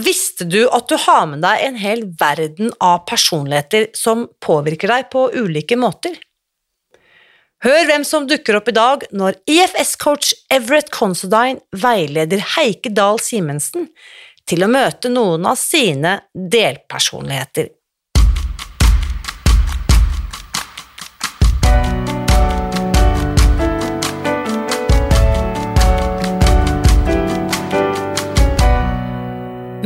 Visste du at du har med deg en hel verden av personligheter som påvirker deg på ulike måter? Hør hvem som dukker opp i dag når IFS-coach Everett Considine veileder Heike Dahl Simensen til å møte noen av sine delpersonligheter.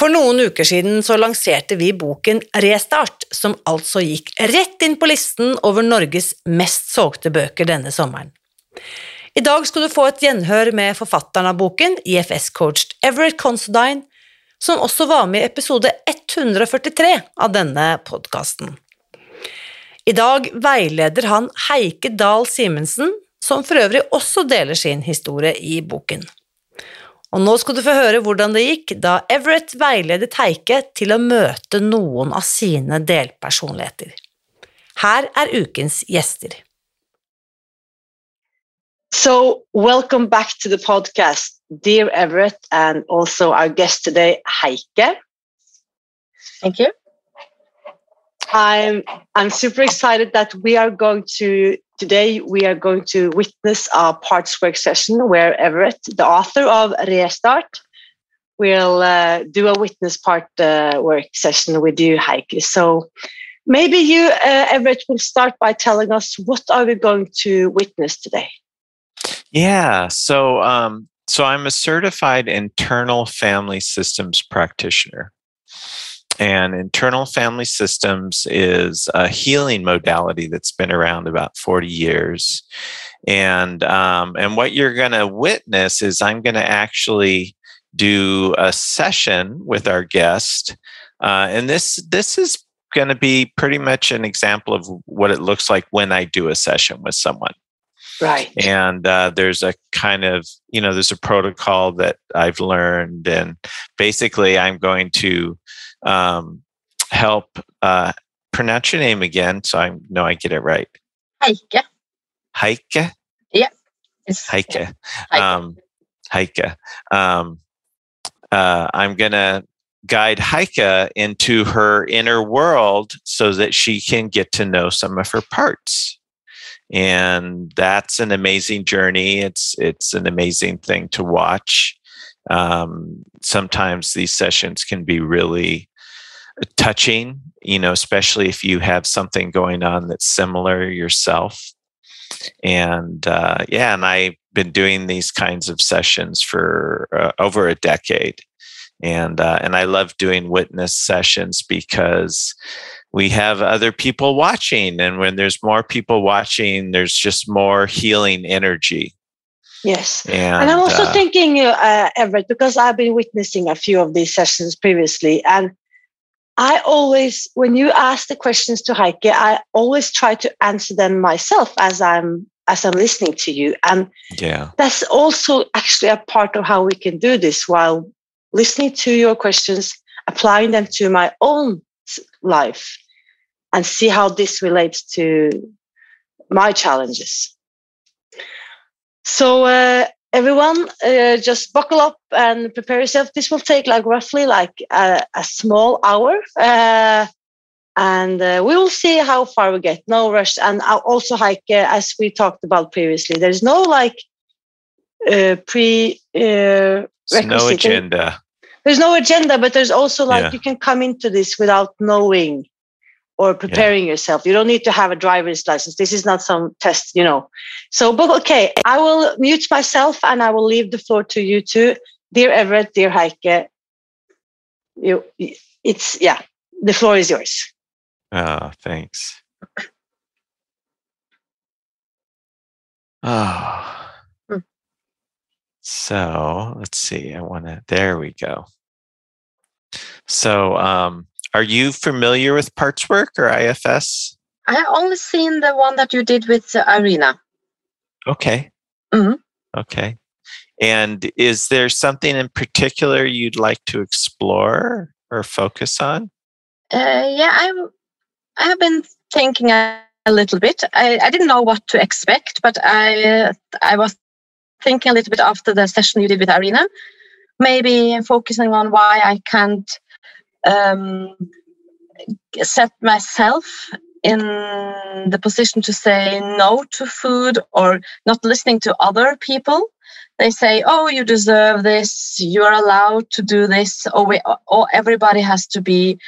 For noen uker siden så lanserte vi boken Restart, som altså gikk rett inn på listen over Norges mest solgte bøker denne sommeren. I dag skal du få et gjenhør med forfatteren av boken, IFS-coached Everett Considine, som også var med i episode 143 av denne podkasten. I dag veileder han Heike Dahl Simensen, som for øvrig også deler sin historie i boken. Og nå skal du få høre hvordan det gikk da Everett veiledet Heike til å møte noen av sine delpersonligheter. Her er ukens gjester. So, welcome back to the podcast, dear Everett, and also our guest today, Heike. Thank you. I'm I'm super excited that we are going to today we are going to witness a parts work session where Everett, the author of Restart, will uh, do a witness part uh, work session with you, Heike. So maybe you, uh, Everett, will start by telling us what are we going to witness today. Yeah. So um, so I'm a certified internal family systems practitioner. And internal family systems is a healing modality that's been around about 40 years. And um, and what you're going to witness is I'm going to actually do a session with our guest, uh, and this this is going to be pretty much an example of what it looks like when I do a session with someone. Right. And uh, there's a kind of, you know, there's a protocol that I've learned. And basically, I'm going to um, help uh, pronounce your name again so I know I get it right. Heike. Heike? Yeah. It's Heike. yeah. Heike. Um, Heike. Um, uh, I'm going to guide Heike into her inner world so that she can get to know some of her parts. And that's an amazing journey. It's it's an amazing thing to watch. Um, sometimes these sessions can be really touching, you know, especially if you have something going on that's similar yourself. And uh, yeah, and I've been doing these kinds of sessions for uh, over a decade, and uh, and I love doing witness sessions because we have other people watching, and when there's more people watching, there's just more healing energy. Yes. And, And I'm also uh, thinking, uh, Everett, because I've been witnessing a few of these sessions previously, and I always, when you ask the questions to Heike, I always try to answer them myself as I'm as I'm listening to you, and yeah, that's also actually a part of how we can do this while listening to your questions, applying them to my own life, and see how this relates to my challenges. So, uh, everyone, uh, just buckle up and prepare yourself. This will take like roughly like a, a small hour. Uh, and uh, we will see how far we get. No rush. And I'll also, Heike, as we talked about previously, there's no like uh, pre uh, no agenda. there's no agenda, but there's also like Yeah. you can come into this without knowing or preparing yourself. You don't need to have a driver's license. This is not some test, you know. So, but okay, I will mute myself and I will leave the floor to you two, dear Everett, dear Heike. You, it's yeah, the floor is yours. Oh, thanks. Oh. Hmm. So let's see. I want to, there we go. So, um, are you familiar with parts work or IFS? I only seen the one that you did with Arena. Irina. Okay. Mhm. Okay. And is there something in particular you'd like to explore or focus on? Uh, yeah, I I have been thinking a, a little bit. I, I didn't know what to expect, but I uh, I was thinking a little bit after the session you did with Arena, maybe focusing on why I can't um, set myself in the position to say no to food or not listening to other people. They say, "Oh, you deserve this. You are allowed to do this." Or, we, or everybody has to be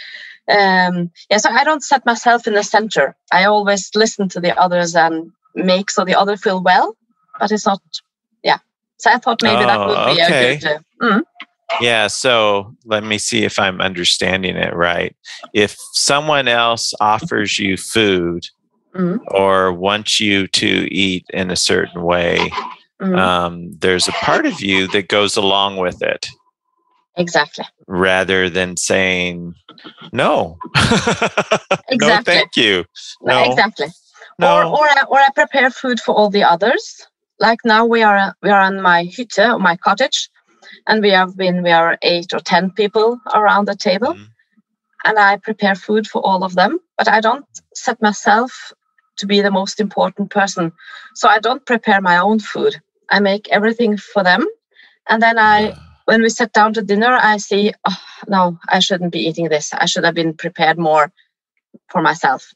um yeah so i don't set myself in the center i always listen to the others and make so the other feel well but it's not yeah so i thought maybe that Oh, would be okay. a good uh, mm, Yeah, so let me see if I'm understanding it right. If someone else offers you food mm, or wants you to eat in a certain way, mm, um, there's a part of you that goes along with it exactly rather than saying no. no, Exactly. thank you. No, exactly no. or or I, or I prepare food for all the others like now we are we are on my hütte, my cottage and we have been we are eight or ten people around the table Mhm. and I prepare food for all of them, but I don't set myself to be the most important person. So I don't prepare my own food. I make everything for them. And then I, when we sit down to dinner, I see, oh, no, I shouldn't be eating this. I should have been prepared more for myself.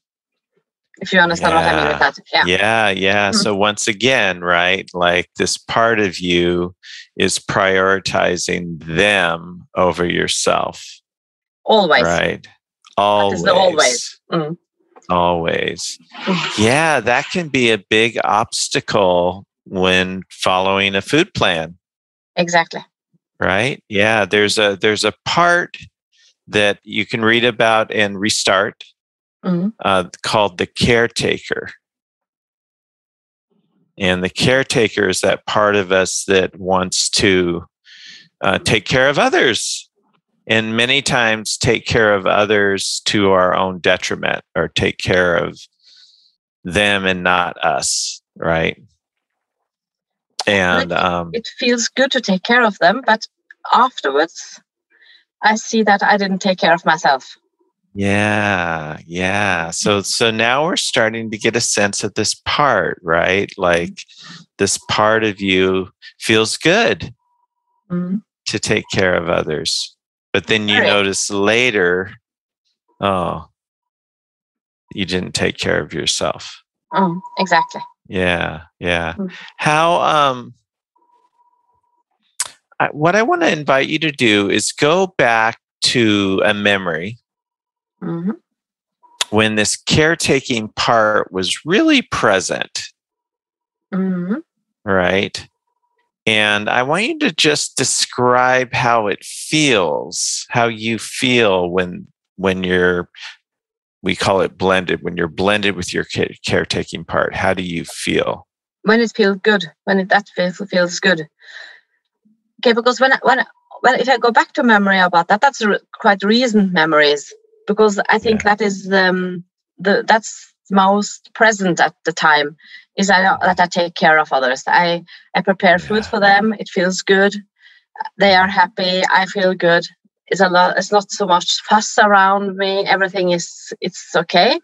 If you understand what I mean with Yeah. that. Yeah. Yeah, yeah. Mhm. So once again, right, like this part of you is prioritizing them over yourself, Always. right? Always. always. Mm. Always. Yeah, that can be a big obstacle when following a food plan, Exactly. right? Yeah, there's a there's a part that you can read about in Restart Mhm. uh, called the caretaker. And the caretaker is that part of us that wants to uh, take care of others and many times take care of others to our own detriment or take care of them and not us, right? And um, It feels good to take care of them, but afterwards, I see that I didn't take care of myself. Yeah, yeah. So so now we're starting to get a sense of this part, right? Like this part of you feels good Mm. to take care of others. But then you Right. notice later, oh, you didn't take care of yourself. Mm, exactly. Yeah, yeah. Mm. How um I, what I want to invite you to do is go back to a memory hmm when this caretaking part was really present, hmm right? And I want you to just describe how it feels, how you feel when when you're we call it blended, when you're blended with your ca- caretaking part. How do you feel? When it feels good, when it, that feels, feels good. Okay, because when I- when I- when if I go back to memory about that, that's re- quite recent memories because I think that is um, the that's most present at the time is I, that I take care of others. I I prepare food Yeah. for them. It feels good. They are happy. I feel good. It's a lot. It's not so much fuss around me. Everything is it's okay.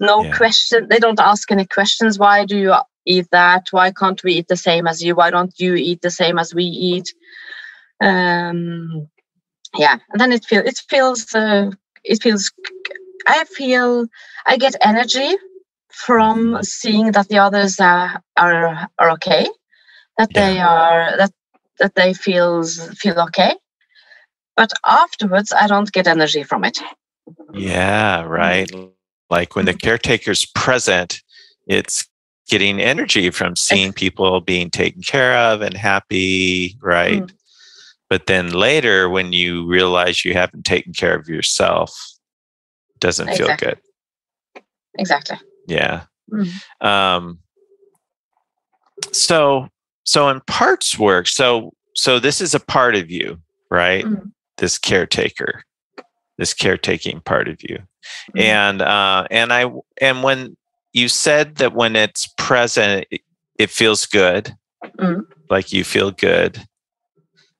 No Yeah. question. They don't ask any questions. Why do you eat that? Why can't we eat the same as you? Why don't you eat the same as we eat? Um, yeah, and then it feels it feels uh, it feels. I feel I get energy from mm-hmm. seeing that the others are are, are okay, that they are that that they feels feel okay. but afterwards I don't get energy from it. Yeah, right. Mm-hmm. Like when the mm-hmm. caretaker's present, it's getting energy from seeing people being taken care of and happy, right? Mm. But then later, when you realize you haven't taken care of yourself, doesn't exactly. feel good. Exactly. Yeah. Mm. Um, so, so in parts work, so so this is a part of you, right? Mm. This caretaker, this caretaking part of you, mm. and uh, and I and when you said that when it's present, it, it feels good, mm. like you feel good.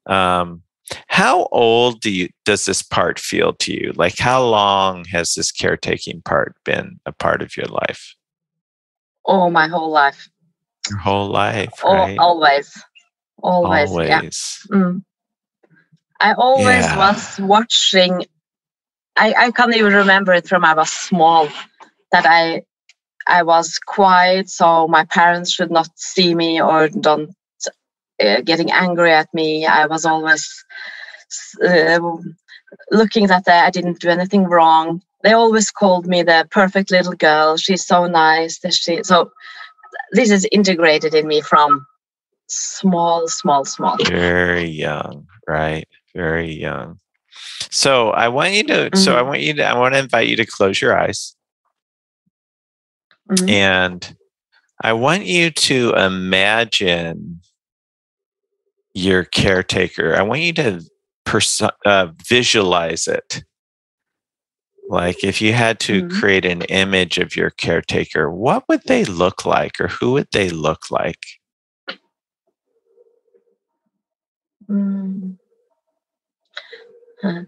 Um, how old do you does this part feel to you? Like how long has this caretaking part been a part of your life? Oh, my whole life. Your whole life, right? Always, always, always. Yeah. Mm. I always yeah. was watching. I I can't even remember it from I was small. That I I was quiet, so my parents should not see me or don't uh, getting angry at me. I was always uh, looking that I didn't do anything wrong. They always called me the perfect little girl. She's so nice. That She, so this is integrated in me from small, small, small. Very young, right? Very young. So I want you to. Mm-hmm. So I mm-hmm. want you to. I want to invite you to close your eyes, mm-hmm. and I want you to imagine your caretaker. I want you to pers- uh, visualize it. Like if you had to mm-hmm. create an image of your caretaker, what would they look like or who would they look like? Mm. Uh,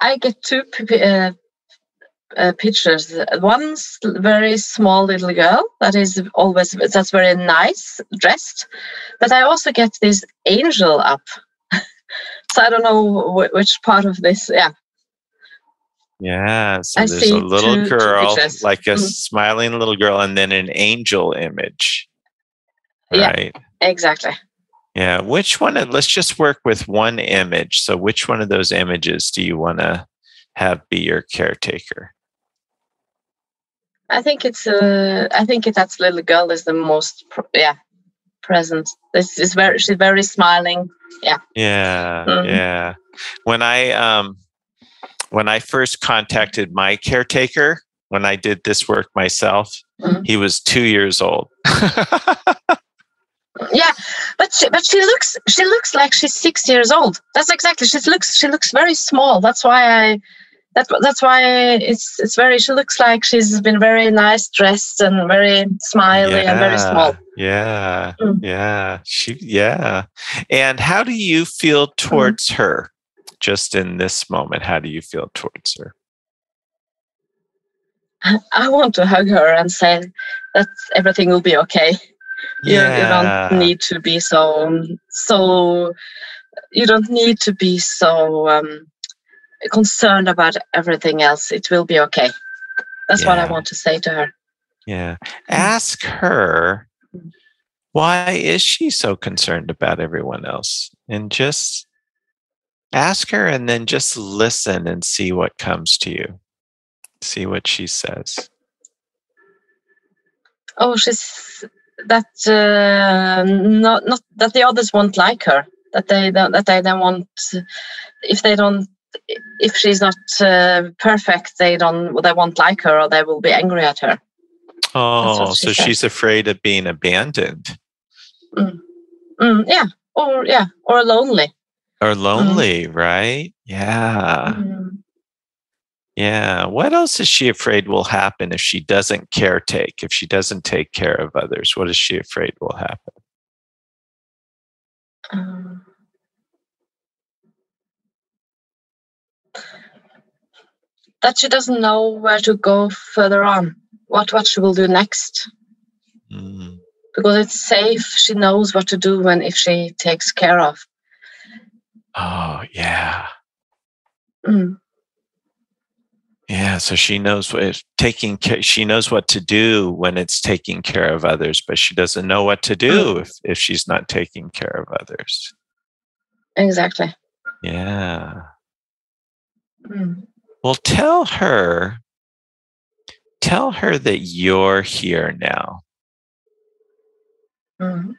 I get two uh, uh, pictures. One very small little girl that is always that's very nice dressed, but I also get this angel up. so I don't know which part of this. Yeah. Yeah. So I there's a little two, girl, two like a mm-hmm. smiling little girl, and then an angel image. Right. Yeah, exactly. Yeah. Which one? Let's just work with one image. So, which one of those images do you want to have be your caretaker? I think it's uh, I think it, that little girl is the most yeah present. This is very she's very smiling. Yeah. Yeah. Mm-hmm. Yeah. When I um when I first contacted my caretaker, when I did this work myself, mm-hmm. he was two years old. yeah, but she, but she looks she looks like she's six years old. That's exactly she looks she looks very small. That's why I that, that's why it's it's very she looks like she's been very nice dressed and very smiley yeah, and very small yeah mm. yeah she yeah and how do you feel mm-hmm. towards mm. her just in this moment how do you feel towards her i want to hug her and say that everything will be okay yeah. you, you don't need to be so so you don't need to be so um, concerned about everything else. It will be okay. That's yeah. what I want to say to her. Yeah. Ask her why is she so concerned about everyone else? And just ask her and then just listen and see what comes to you. See what she says. Oh, she's that uh, not not that the others won't like her. That they don't, that they don't want if they don't if she's not uh, perfect, they don't they won't like her or they will be angry at her. Oh, she so said. she's afraid of being abandoned. Mm. Mm, yeah, or yeah, or lonely. Or lonely, mm. right? Yeah. Mm. Yeah. What else is she afraid will happen if she doesn't caretake, if she doesn't take care of others? What is she afraid will happen? Um, that she doesn't know where to go further on, what what she will do next. Mm. Because it's safe, she knows what to do when if she takes care of. Oh yeah. Mm. Yeah, so she knows what taking care. She knows what to do when it's taking care of others, but she doesn't know what to do mm. if if she's not taking care of others. Exactly. Yeah. Mm. Well, tell her, tell her that you're here now, Mm.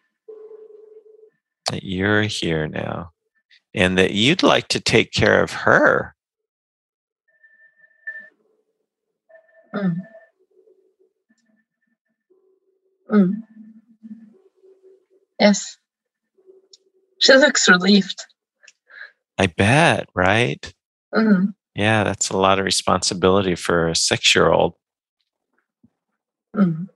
that you're here now, and that you'd like to take care of her. Mm. Mm. Yes. She looks relieved. I bet, right? Mm. Yeah, that's a lot of responsibility for a six year old. Mm.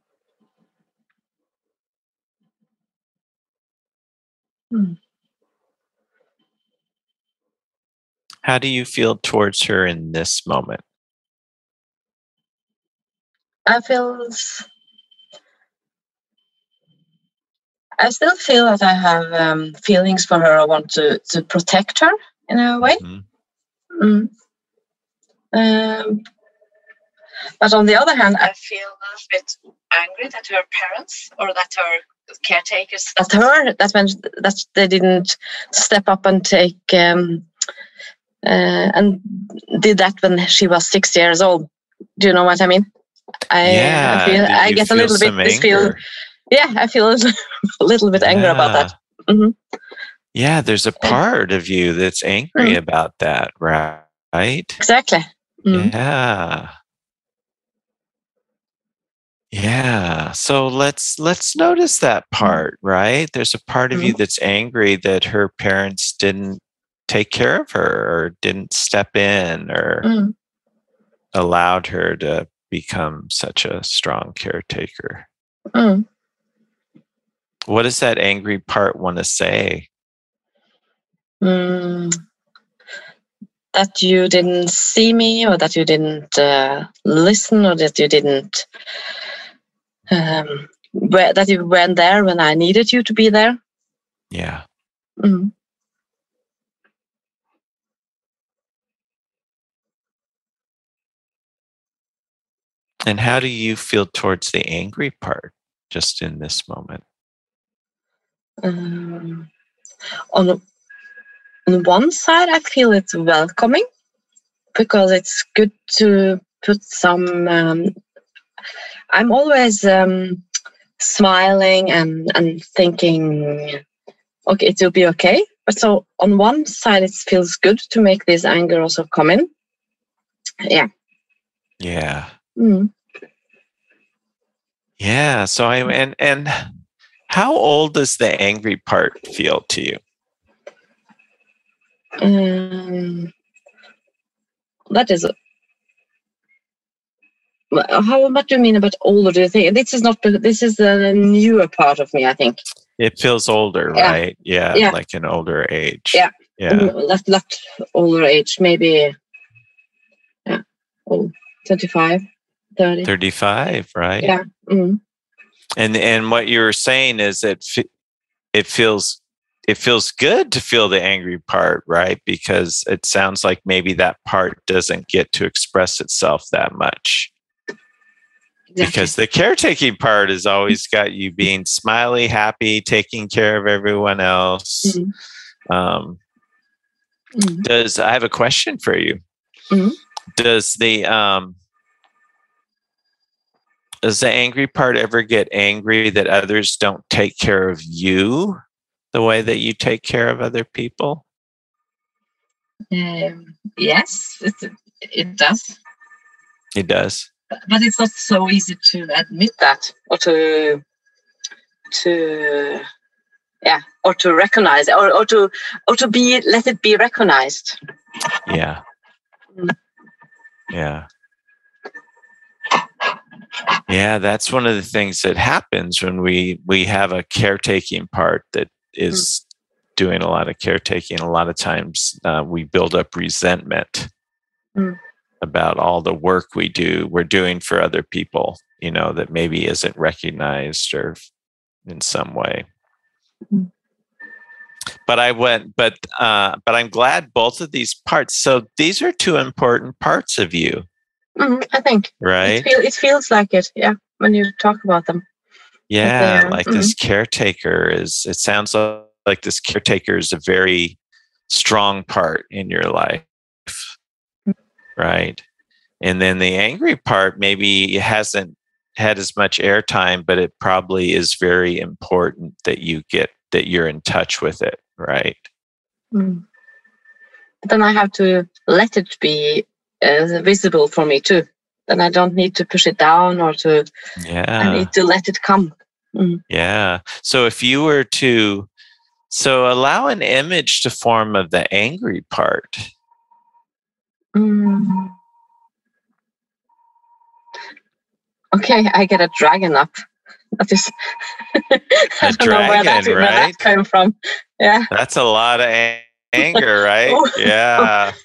Mm. How do you feel towards her in this moment? I feel I still feel that I have um, feelings for her. I want to, to protect her in a way. Mhm. Mm. Um, but on the other hand, I feel a little bit angry that her parents or that her caretakers, that her, that when that they didn't step up and take um, uh, and did that when she was six years old. Do you know what I mean? I, yeah, I feel I get a little bit this feel yeah I feel a little, a little bit angry about that. Yeah. Mhm. Yeah, there's a part of you that's angry Mm. about that, right? Exactly. Mm. Yeah. Yeah. So let's let's notice that part, right? There's a part of you that's angry that her parents didn't take care of her or didn't step in or Mm. allowed her to become such a strong caretaker. Mm. What does that angry part want to say? Mm. That you didn't see me, or that you didn't uh, listen, or that you didn't. Um, where, that you weren't there when I needed you to be there. Yeah. Mm. And how do you feel towards the angry part just in this moment? Um, on on one side, I feel it's welcoming because it's good to put some. Um, I'm always um, smiling and and thinking, okay, it will be okay. But so on one side, it feels good to make this anger also come in. Yeah. Yeah. Mm. Yeah. So I and and how old does the angry part feel to you? Um, that is. How what do you mean about older? Do you think this is not? This is the newer part of me. I think. It feels older, Yeah. right? Yeah, Yeah. like an older age. Yeah. Yeah. Mm, That that older age, maybe. Yeah, oh, 25, 30. 35, right? Yeah. Mm, And and what you were saying is that fe- it feels it feels good to feel the angry part, right? Because it sounds like maybe that part doesn't get to express itself that much. exactly. because the caretaking part has always got you being smiley, happy, taking care of everyone else. Mhm. Um, Mm. does I have a question for you? Mhm. Does the um, does the angry part ever get angry that others don't take care of you the way that you take care of other people? Um, yes, it, it does. It does. but it's not so easy to admit that or to to yeah or to recognize or, or to or to be let it be recognized Yeah. Mm. Yeah. Yeah, that's one of the things that happens when we we have a caretaking part that is doing a lot of caretaking. A lot of times uh, we build up resentment Mm. about all the work we do we're doing for other people, you know, that maybe isn't recognized or in some way. Mm. But I went, but uh, but I'm glad both of these parts. So these are two important parts of you, Mhm, i think right? it, feel, it feels like it yeah when you talk about them Yeah, like this caretaker is, it sounds like this caretaker is a very strong part in your life. right? And then the angry part maybe it hasn't had as much airtime, but it probably is very important that you get that you're in touch with it, right? Mm. But then I have to let it be uh, visible for me too. Then I don't need to push it down or to. Yeah. I need to let it come. Mm. Yeah. So if you were to, so allow an image to form of the angry part. Mm. Okay, I get a dragon up. That is. I A don't know where that, dragon, where that came from. Yeah. That's a lot of a- anger, right? Oh. Yeah.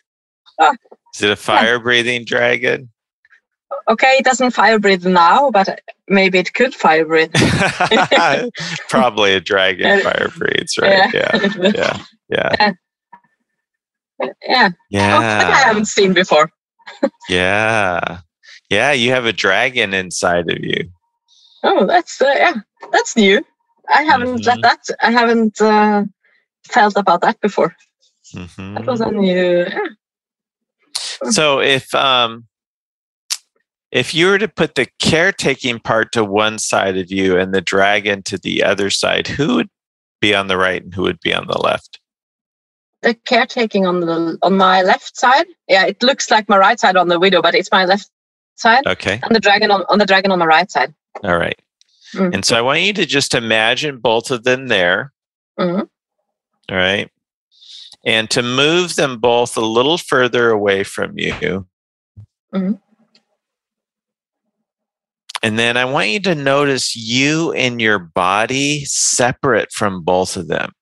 Ah. Is it a fire breathing dragon? Okay, it doesn't fire breathe now, but maybe it could fire breathe. Probably a dragon Uh, fire breathes, right? Yeah. yeah. Yeah. Yeah. yeah. Yeah. Oh, that I haven't seen before. Yeah. Yeah. You have a dragon inside of you. Oh, that's uh, yeah, that's new. I haven't Mhm. let that. I haven't uh, felt about that before. Mhm. That was a new. Yeah. So if um if you were to put the caretaking part to one side of you and the dragon to the other side, who would be on the right and who would be on the left? The caretaking on the on my left side. Yeah, it looks like my right side on the widow, but it's my left side, Okay. and the dragon on, on the dragon on the right side. All right. Mm. And so I want you to just imagine both of them there. Mhm. All right. And to move them both a little further away from you. Mhm. And then I want you to notice you and your body separate from both of them,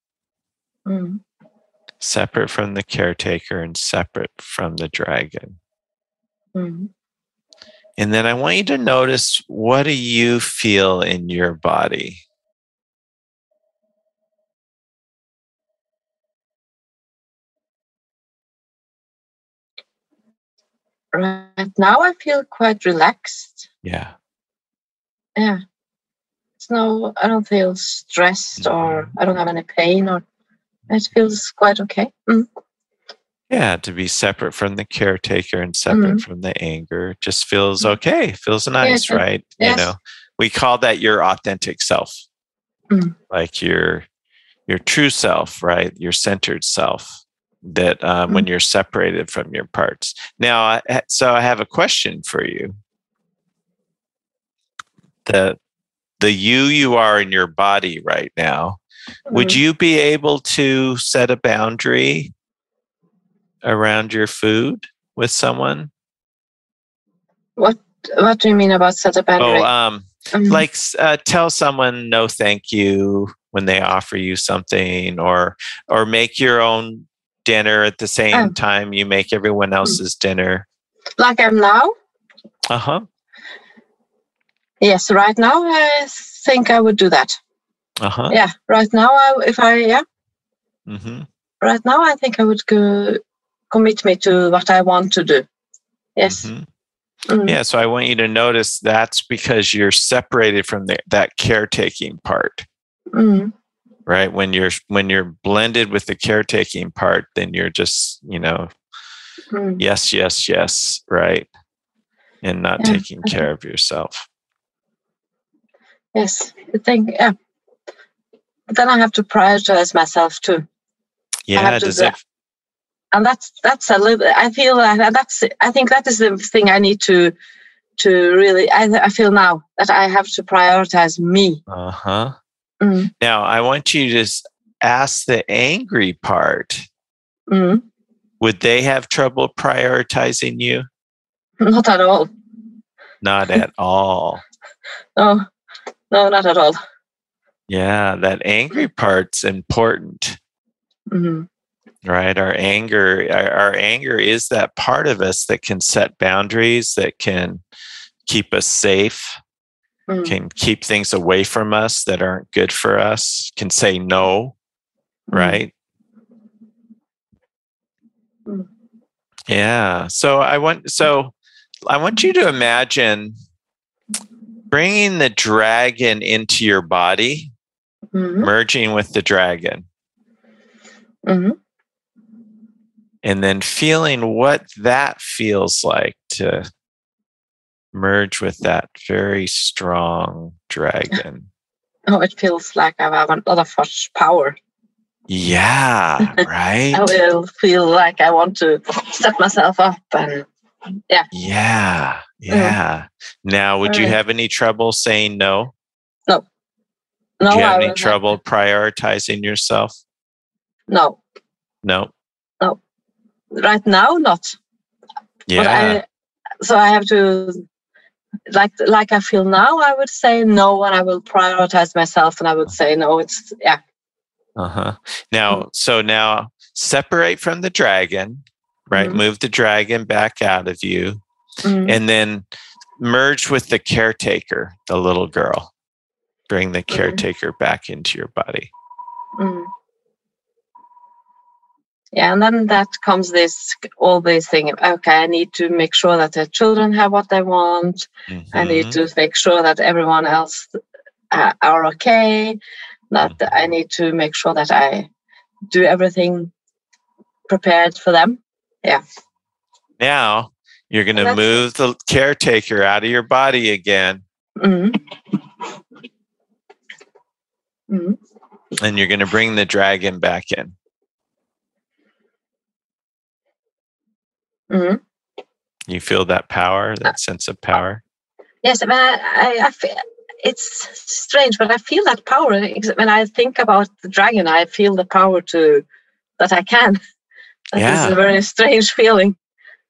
Mm. separate from the caretaker and separate from the dragon. Mm. And then I want you to notice what do you feel in your body? Right now, I feel quite relaxed. Yeah. Yeah. It's no, I don't feel stressed or I don't have any pain or it feels quite okay. Mm. Yeah, to be separate from the caretaker and separate from the anger just feels okay. Feels nice, it- right? You know, we call that your authentic self, Mm. like your your true self, right? Your centered self. That um, when you're separated from your parts. Now, so I have a question for you. The the you you are in your body right now. Would Mm. you be able to set a boundary around your food with someone? What What do you mean about set a boundary? Oh, um, Mm. like uh, tell someone no, thank you when they offer you something, or or make your own dinner at the same Oh. time you make everyone else's dinner. like I'm now? Uh huh. Yes, right now I think I would do that. Uh huh. Yeah, right now I, if I yeah, hmm right now I think I would go commit me to what I want to do. Yes. Mhm. Mm. Yeah. So I want you to notice that's because you're separated from the, that caretaking part. Mm. right when you're when you're blended with the caretaking part then you're just you know Mm. yes yes yes right and not Yeah, taking care of yourself Yes, I think yeah. But then I have to prioritize myself too, yeah to does do it and that's that's a little. I feel that that's. I think that is the thing I need to to really. I I feel now that I have to prioritize me. uh-huh Mm. now i want you to ask the angry part Mm. would they have trouble prioritizing you Not at all. not at all No, no, not at all. yeah that angry part's important Mm. right our anger our, our anger is that part of us that can set boundaries that can keep us safe Mm. can keep things away from us that aren't good for us can say no Mm. right Mm. yeah so i want so i want you to imagine bringing the dragon into your body Mm. merging with the dragon Mm. and then feeling what that feels like to merge with that very strong dragon. Oh, it feels like I have a lot of power. Yeah, right. I will feel like I want to step myself up and yeah. Yeah, yeah. Now, would you have any trouble saying no? No, Do you have I any trouble prioritizing yourself? No, No. No. Right now not. But Yeah. I, so I have to, like like I feel now. I would say no, and I will prioritize myself, and I would say no. It's yeah. Uh-huh. Now, so now separate from the dragon, right? Mhm. Move the dragon back out of you Mm. and then merge with the caretaker, the little girl. Bring the Mhm. caretaker back into your body. Mm. Yeah, and then that comes this all this thing. Okay, I need to make sure that the children have what they want. I need Mhm. to make sure that everyone else uh, are okay. That I need to make sure that I do everything prepared for them. Now you're going to move the caretaker out of your body again, Mm. Mm. and you're going to bring the dragon back in. Mm. You feel that power, Uh, that sense of power? Yes, but I, I, I feel, it's strange, but I feel that power when I think about the dragon. I feel the power to that I can. That is Yeah. a very strange feeling.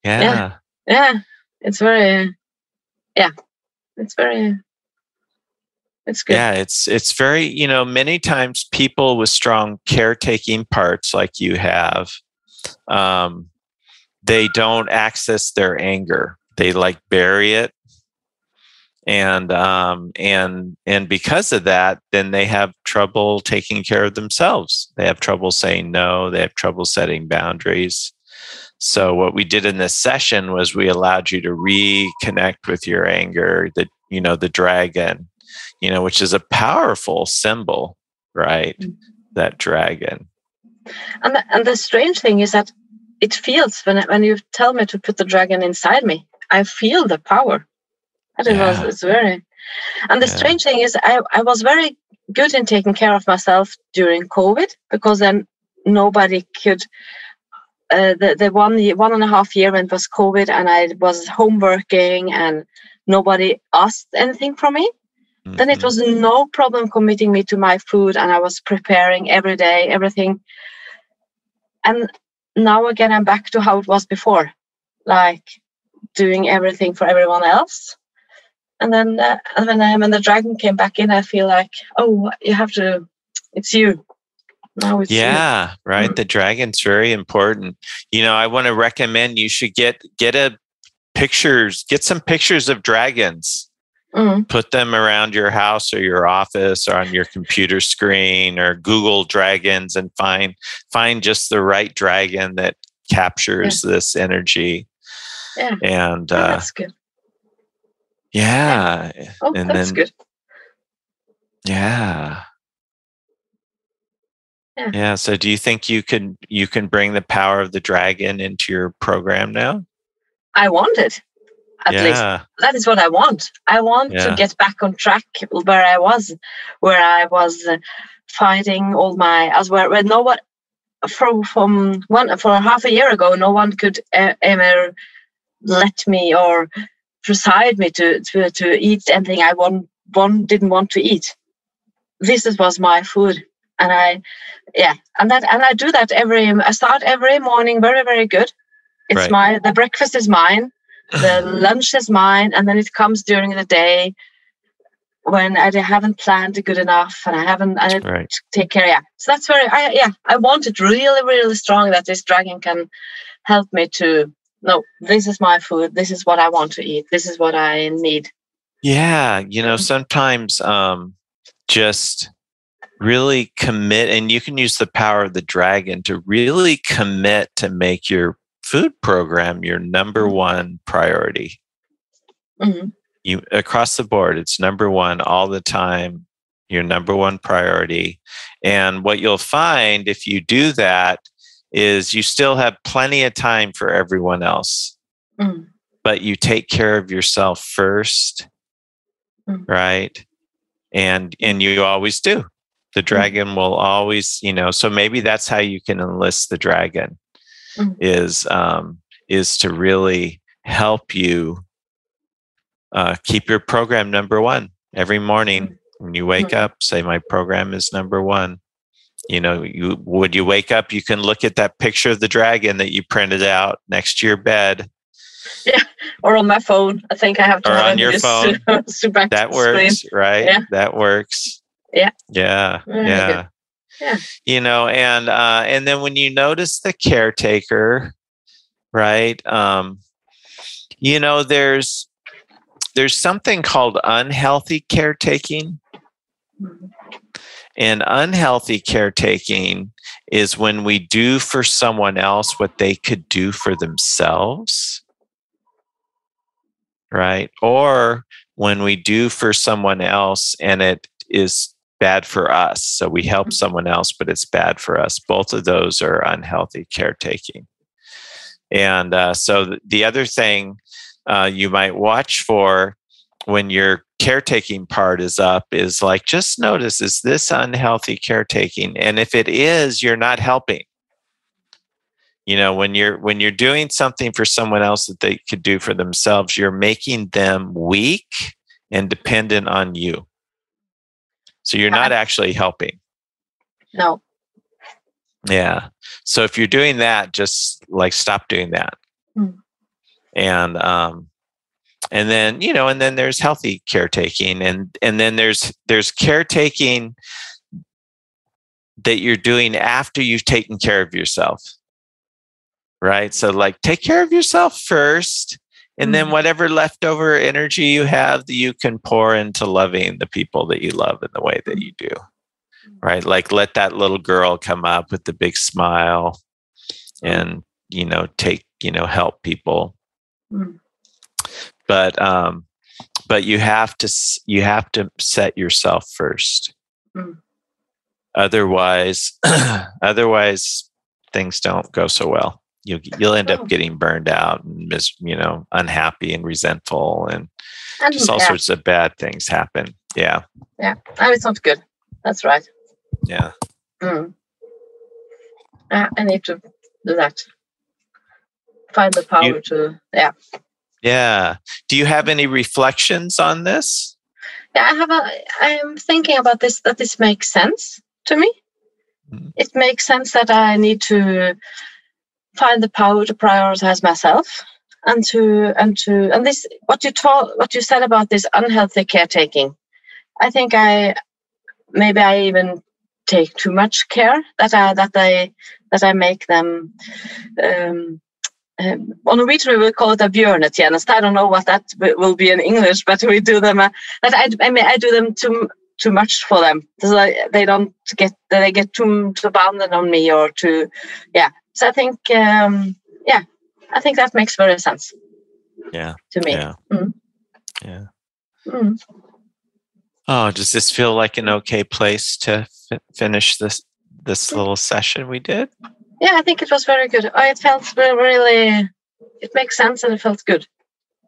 Yeah. Yeah, it's very, yeah, it's very, it's good. Yeah, it's it's very, you know, many times people with strong caretaking parts like you have, um, they don't access their anger. They like bury it. And um and and because of that, then they have trouble taking care of themselves. They have trouble saying no, they have trouble setting boundaries. So what we did in this session was we allowed you to reconnect with your anger, the you know, the dragon, you know, which is a powerful symbol, right? Mm. That dragon. And the, and the strange thing is that it feels when when you tell me to put the dragon inside me, I feel the power. And it was it's very, and the Yeah. strange thing is I I was very good in taking care of myself during COVID because then nobody could. Uh, the the one year, one and a half year when it was COVID and I was home working and nobody asked anything from me. then it Mhm. was no problem committing me to my food and i was preparing every day everything and now again i'm back to how it was before like doing everything for everyone else and then uh, and when, I, when the dragon came back in i feel like oh you have to it's you. Now it's you. yeah right? Mm. the dragon's very important. You know i want to recommend you should get get a pictures get some pictures of dragons. Mm, put them around your house or your office or on your computer screen or google dragons and find find just the right dragon that captures this energy. Yeah. And Oh, uh, that's good yeah oh and that's then- good yeah Yeah. yeah so do you think you can you can bring the power of the dragon into your program now i want it at least yeah that is what I want. I want Yeah. to get back on track where I was, where I was uh, fighting all my as where, where no one from from one for half a year ago, no one could uh, ever let me or preside me to to, to eat anything I want, one didn't want to eat. This was my food, and I, yeah, and that and I do that every. I start every morning very very good. It's Right. my the breakfast is mine the lunch is mine and then it comes during the day when I haven't planned good enough and I haven't I right take care yeah so that's very I yeah I want it really really strong that this dragon can help me to no this is my food this is what I want to eat this is what I need Yeah, you know, sometimes um, just really commit, and you can use the power of the dragon to really commit to make your food program your number one priority. Mhm. You across the board, it's number one all the time, your number one priority. And what you'll find if you do that is you still have plenty of time for everyone else, Mm. but you take care of yourself first, Mm. right? And and you always do. The dragon will always, you know. So maybe that's how you can enlist the dragon Mm. is um, is to really help you uh, keep your program number one every morning when you wake Mm. up. Say my program is number one. You know, you would you wake up, you can look at that picture of the dragon that you printed out next to your bed. yeah Or on my phone. I think I have to Or on your phone. to back That the screen. works, right? Yeah. That works. Yeah. Yeah. Very yeah. good. Yeah. You know, and uh and then when you notice the caretaker, right? Um, you know, there's there's something called unhealthy caretaking. Mhm. And unhealthy caretaking is when we do for someone else what they could do for themselves. Right? Or when we do for someone else and it is bad for us. So we help Mhm. someone else, but it's bad for us. Both of those are unhealthy caretaking. And uh, so the other thing uh, you might watch for when your caretaking part is up is like just notice is this unhealthy caretaking and if it is you're not helping you know when you're when you're doing something for someone else that they could do for themselves you're making them weak and dependent on you so you're not actually helping No. yeah. So if you're doing that, just like stop doing that. Mm. And um and then, you know, and then there's healthy caretaking and and then there's there's caretaking that you're doing after you've taken care of yourself. Right? So like take care of yourself first and then Mm. whatever leftover energy you have that you can pour into loving the people that you love in the way that you do right like let that little girl come up with the big smile and you know take you know help people Mm. But um but you have to you have to set yourself first Mm. otherwise otherwise things don't go so well you you'll end Oh. up getting burned out and mis- you know unhappy and resentful and just all yeah, sorts of bad things happen yeah yeah. No, it's not good. That's right. yeah Mm. Yeah, I need to do that. Find the power You- to yeah. Yeah do you have any reflections on this Yeah, I have a I'm thinking about this that this makes sense to me. Mhm. It makes sense that I need to find the power to prioritize myself and to and to and this what you told what you said about this unhealthy caretaking. I think I maybe I even take too much care that I that I that I make them um, um, on Norwegian we will call it a bjørnetjeneste. I don't know what that wi- will be in English, but we do them. Uh, that I, I mean, I do them too too much for them. So they don't get they get too too bounded on me or too, yeah. So I think um, yeah, I think that makes very sense. Yeah, To me. yeah Mm. yeah Mm. Oh, does this feel like an okay place to fi- finish this this little session we did? Yeah, I think it was very good. Oh, it felt really. It makes sense and it felt good.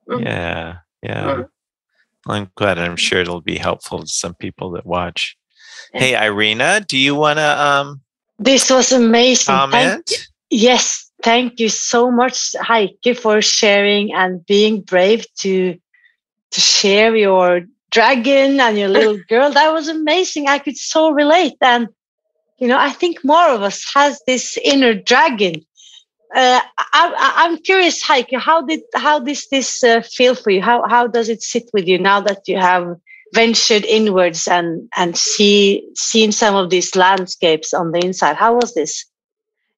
Mm. Yeah, yeah. Mm. I'm glad. I'm sure it'll be helpful to some people that watch. Yeah. Hey, Irina, do you want to um, This was amazing. Thank- comment? yes, thank you so much, Heike, for sharing and being brave to to share your dragon and your little girl. That was amazing. I could so relate. And you know, I think more of us has this inner dragon. Uh, I, I'm curious, Heike, how did how does this uh, feel for you? How how does it sit with you now that you have ventured inwards and and see seen some of these landscapes on the inside? How was this?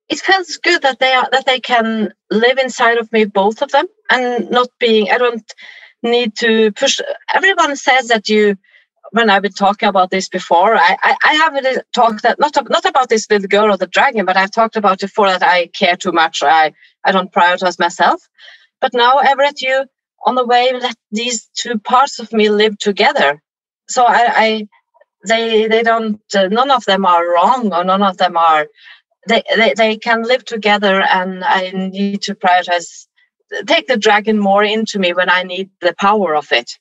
it feels good that they are that they can live inside of me both of them and not being i don't need to push everyone says that you when i've been talking about this before i i, I haven't talked that not not about this little girl or the dragon but i've talked about before that i care too much i i don't prioritize myself but now everett you on the way let these two parts of me live together so i i they they don't uh, none of them are wrong or none of them are they, they, they can live together and I need to prioritize take the dragon more into me when I need the power of it.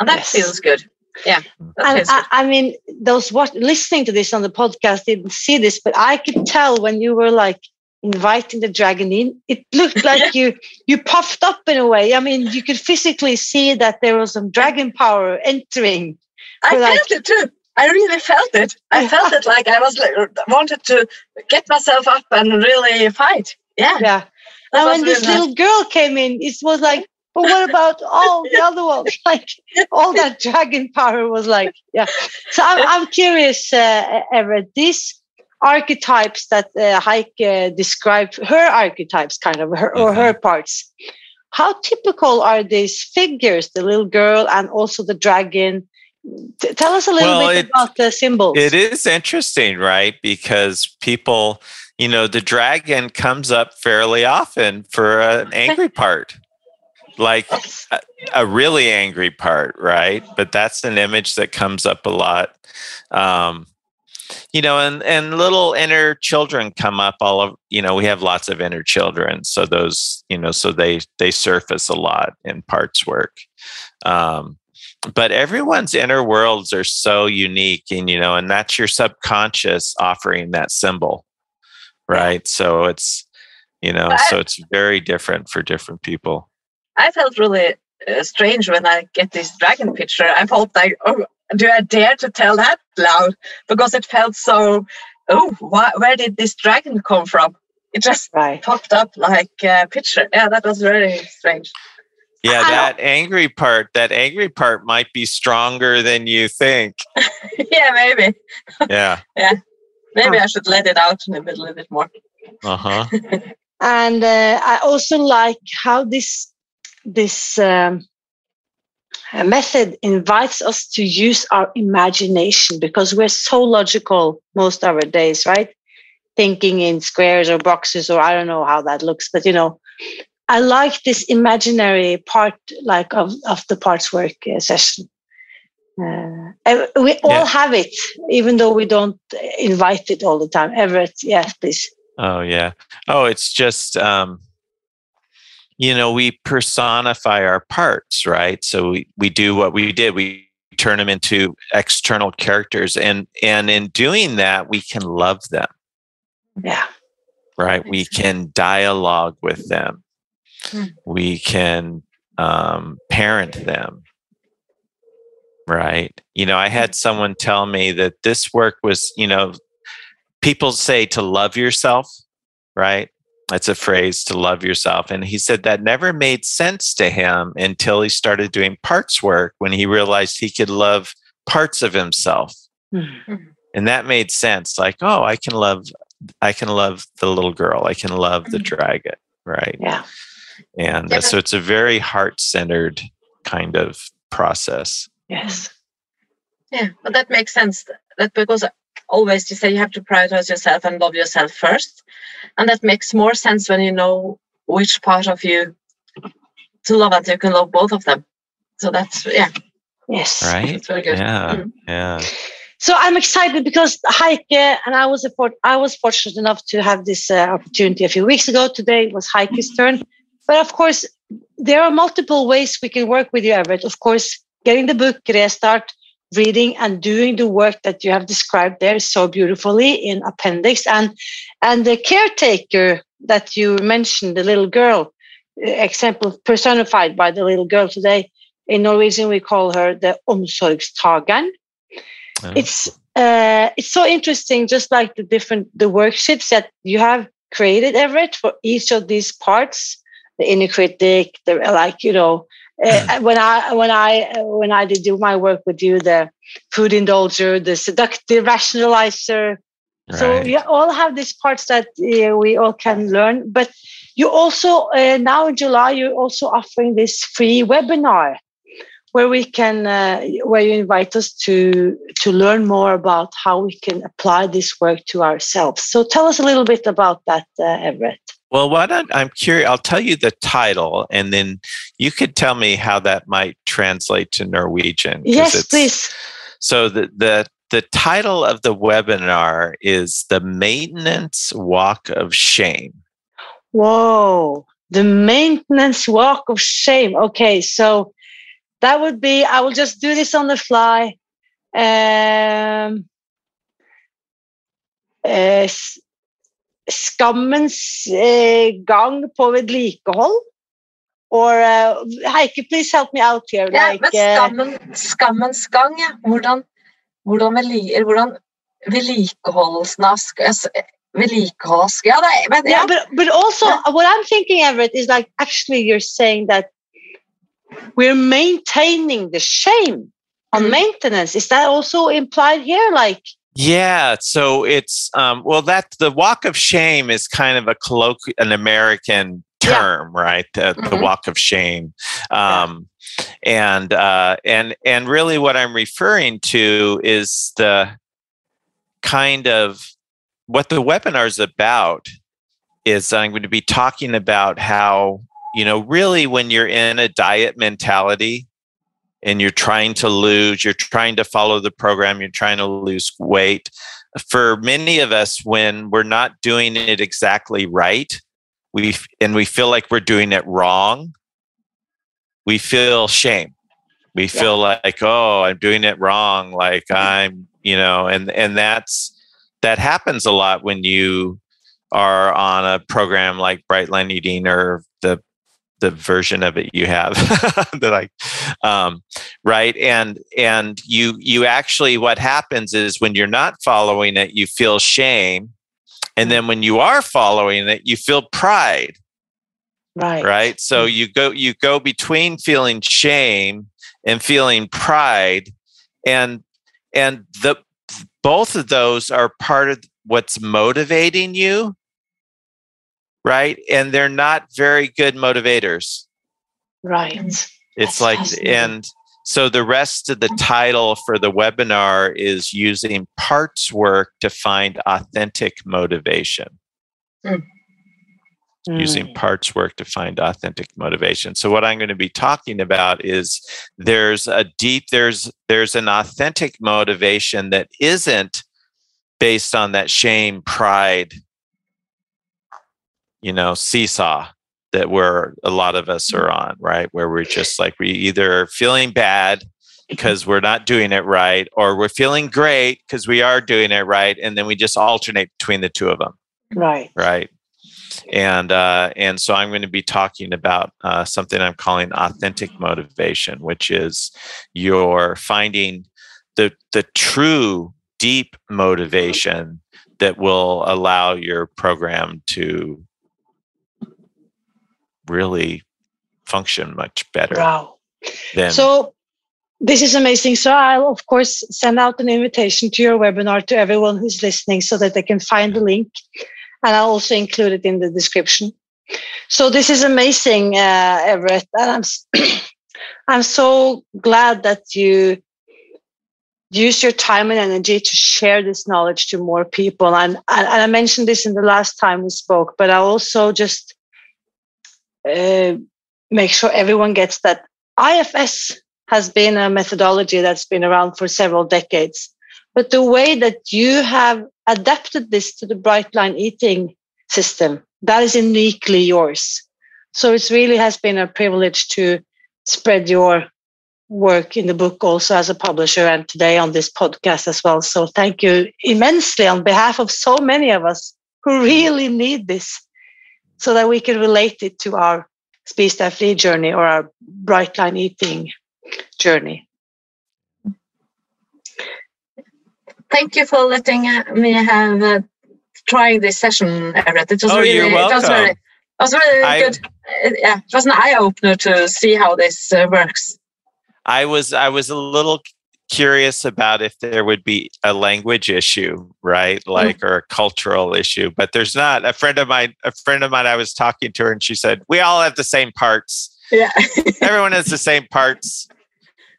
And that Yes. feels good. Yeah. Mm. And I. I mean, those what listening to this on the podcast didn't see this, but I could tell when you were like inviting the dragon in, it looked like you you puffed up in a way. I mean, you could physically see that there was some dragon power entering. I like- felt it too. I really felt it. I felt it like I was like, wanted to get myself up and really fight. Yeah. Yeah. that And was when this nice. little girl came in, it was like, but what about all the other ones? Like all that dragon power was like, yeah. So I'm, I'm curious, uh, Everett, these archetypes that uh, Heike uh, described, her archetypes kind of, her, or her parts, how typical are these figures, the little girl and also the dragon? T- tell us a little Well, bit it- about the symbols. It is interesting, right? Because people, you know, the dragon comes up fairly often for an angry part, like a, a really angry part, right? But that's an image that comes up a lot. Um, you know, and and little inner children come up all of you know, we have lots of inner children. So those, you know, so they they surface a lot in parts work. Um, but everyone's inner worlds are so unique and you know and that's your subconscious offering that symbol right so it's you know so it's very different for different people I felt really uh, strange when I get this dragon picture. I felt like, oh, do I dare to tell that loud? Because it felt so. Oh, why, where did this dragon come from? It just right. popped up like a picture. Yeah, that was very strange. yeah that angry part that angry part might be stronger than you think yeah, maybe. yeah yeah. Maybe I should let it out in a bit- little bit more. uh-huh and uh, I also like how this this um, method invites us to use our imagination because we're so logical most of our days, right? Thinking in squares or boxes, or I don't know how that looks, but you know, I like this imaginary part, like of of the parts work uh, session. Uh, we all Yeah. have it, even though we don't invite it all the time. Everett, yes, please. Oh yeah. Oh, it's just um you know, we personify our parts, right? So we, we do what we did. We turn them into external characters and and in doing that we can love them, Yeah. right? We can dialogue with them. Mm. We can um parent them. Right? You know, I had someone tell me that this work was, you know, people say to love yourself, right? That's a phrase to love yourself. And he said that never made sense to him until he started doing parts work when he realized he could love parts of himself. Mhm. And that made sense. Like, oh, I can love I can love the little girl. I can love the Mhm. dragon. Right. Yeah. And Yeah, uh, so it's a very heart centered kind of process. Yes. Yeah, but that makes sense. That because always you say you have to prioritize yourself and love yourself first, and that makes more sense when you know which part of you to love, and you can love both of them. So that's yeah, Yes. Right. that's very good. Yeah. Mm. Yeah. So I'm excited because Heike and I was a fort- I was fortunate enough to have this uh, opportunity a few weeks ago. Today was Heike's turn, but of course there are multiple ways we can work with you, Everett. Of course, getting the book Restart, reading and doing the work that you have described there so beautifully in appendix, and and the caretaker that you mentioned, the little girl, uh, example personified by the little girl today. In Norwegian, we call her the omsorgstageren Yeah. it's uh, it's so interesting just like the different the worksheets that you have created everett for each of these parts the inner critic the like you know uh, when i when i when i did do my work with you the food indulger the seductive rationalizer. Right. so you all have these parts that uh, we all can learn but you also uh, now in july you're also offering this free webinar where we can uh, where you invite us to to learn more about how we can apply this work to ourselves. So tell us a little bit about that uh, everett Well, why don't I'm curious? I'll tell you the title, and then you could tell me how that might translate to Norwegian. yes please So the the the title of the webinar is The Maintenance Walk of Shame. Whoa, the maintenance walk of shame. Okay, so that would be, I will just do this on the fly. Um, eh, skammens eh, gang på vedlikehold. Or uh, Heike, please help me out here. Ja, like, men skammen, skammens gang, ja. Hvordan, hvordan, hvordan vedlikeholdelsen av altså, Vedlikeholds... Ja, det er, yeah, but but also what I'm thinking, Everett, is like actually you're saying that we're maintaining the shame on mm. maintenance. Is that also implied here? Like, Yeah, so it's um, well that the walk of shame is kind of a colloquial, an American Yeah. term, right? The, the Mhm. walk of shame, um, and uh, and and really what I'm referring to is the kind of what the webinar is about. Is I'm going to be talking about how you know really when you're in a diet mentality and you're trying to lose, you're trying to follow the program, you're trying to lose weight. For many of us, when we're not doing it exactly right, we and we feel like we're doing it wrong, we feel shame. We feel like, oh, I'm doing it wrong. Like I'm, you know, and and that's that happens a lot when you are on a program like Brightline Eating or the version of it you have that I um, right? And and you you actually what happens is when you're not following it you feel shame. And then when you are following it you feel pride. Right, right? So you go you go between feeling shame and feeling pride. And and the both of those are part of what's motivating you right? And they're not very good motivators. Right. it's That's like and so the rest of the title for the webinar is using parts work to find authentic motivation. Using Mm. parts work to find authentic motivation. So what i'm going to be talking about is there's a deep there's there's an authentic motivation that isn't based on that shame pride you know seesaw that we're a lot of us are on right? Where we're just like we either are feeling bad because we're not doing it right or we're feeling great because we are doing it right and then we just alternate between the two of them Right. right? And uh, and so i'm going to be talking about uh, something i'm calling authentic motivation which is you're finding the the true deep motivation that will allow your program to really function much better Wow. than So this is amazing. So I'll of course send out an invitation to your webinar to everyone who's listening so that they can find the link. And I'll also include it in the description. So this is amazing, uh, Everett. And I'm, I'm so glad that you use your time and energy to share this knowledge to more people. And, and and I mentioned this in the last time we spoke, but I also just uh, make sure everyone gets that IFS has been a methodology that's been around for several decades. But the way that you have adapted this to the bright line eating system, that is uniquely yours. So it really has been a privilege to spread your work in the book also as a publisher and today on this podcast as well. So thank you immensely on behalf of so many of us who really need this so that we can relate it to our Spis deg fri journey or our bright line eating journey. Thank you for letting uh, me have uh, trying this session, Everett. It was Oh, really, you're It was welcome. really, it was really I- good. Yeah, it was an eye opener to see how this uh, works. i was i was a little curious about if there would be a language issue right mm. like or a cultural issue but there's not. A friend of mine a friend of mine i was talking to her and she said we all have the same parts. Yeah, everyone has the same parts.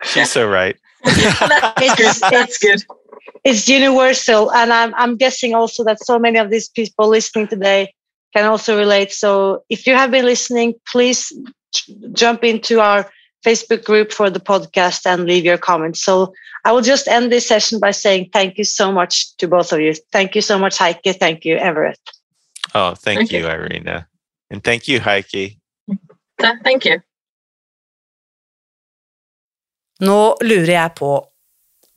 She's so right. It's- that's good. It's universal, and I'm I'm guessing also that so many of these people listening today can also relate. So if you have been listening, please jump into our Facebook group for the podcast and leave your comments. So I will just end this session by saying thank you so much to both of you. Thank you so much, Heike. Thank you, Everett. Oh, thank, Thank you, you. Irina. And thank you, Heike. Thank you. Nå lurer jeg på,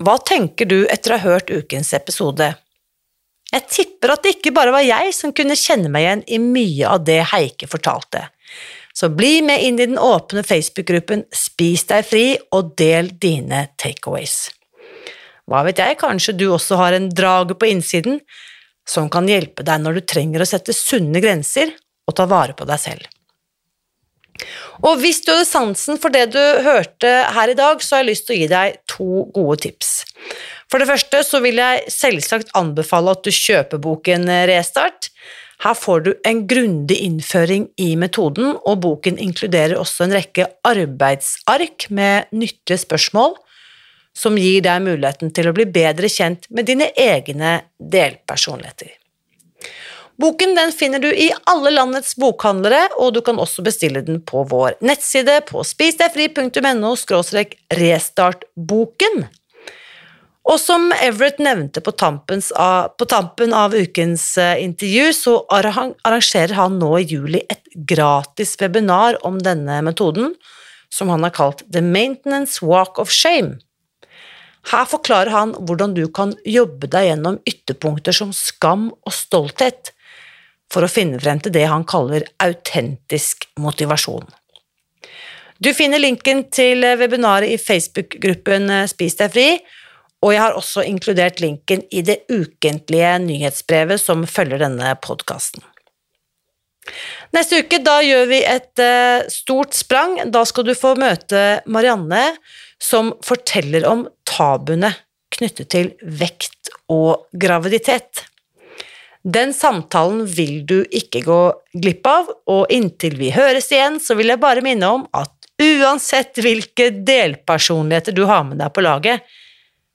hva tenker du etter å ha hørt ukens episode? Jeg tipper at det ikke bare var jeg som kunne kjenne meg igjen i mye av det Heike fortalte. Så bli med inn i den åpne Facebook-gruppen Spis deg fri og del dine takeaways. Hva vet jeg, kanskje du også har en drage på innsiden som kan hjelpe deg når du trenger å sette sunne grenser og ta vare på deg selv. Og hvis du hadde sansen for det du hørte her i dag, så har jeg lyst til å gi deg to gode tips. For det første så vil jeg selvsagt anbefale at du kjøper boken Restart. Her får du en grundig innføring i metoden, og boken inkluderer også en rekke arbeidsark med nyttige spørsmål som gir deg muligheten til å bli bedre kjent med dine egne delpersonligheter. Boken den finner du i alle landets bokhandlere, og du kan også bestille den på vår nettside på spisdegfri.no restartboken. Og som Everett nevnte på, av, på tampen av ukens eh, intervju, så arrangerer han nå i juli et gratis webinar om denne metoden, som han har kalt The Maintenance Walk of Shame. Her forklarer han hvordan du kan jobbe deg gjennom ytterpunkter som skam og stolthet, for å finne frem til det han kaller autentisk motivasjon. Du finner linken til webinaret i Facebook-gruppen eh, Spis deg fri, og jeg har også inkludert linken i det ukentlige nyhetsbrevet som følger denne podkasten. Neste uke da gjør vi et eh, stort sprang. Da skal du få møte Marianne, som forteller om tabuene knyttet til vekt og graviditet. Den samtalen vil du ikke gå glipp av, og inntil vi høres igjen, så vil jeg bare minne om at uansett hvilke delpersonligheter du har med deg på laget,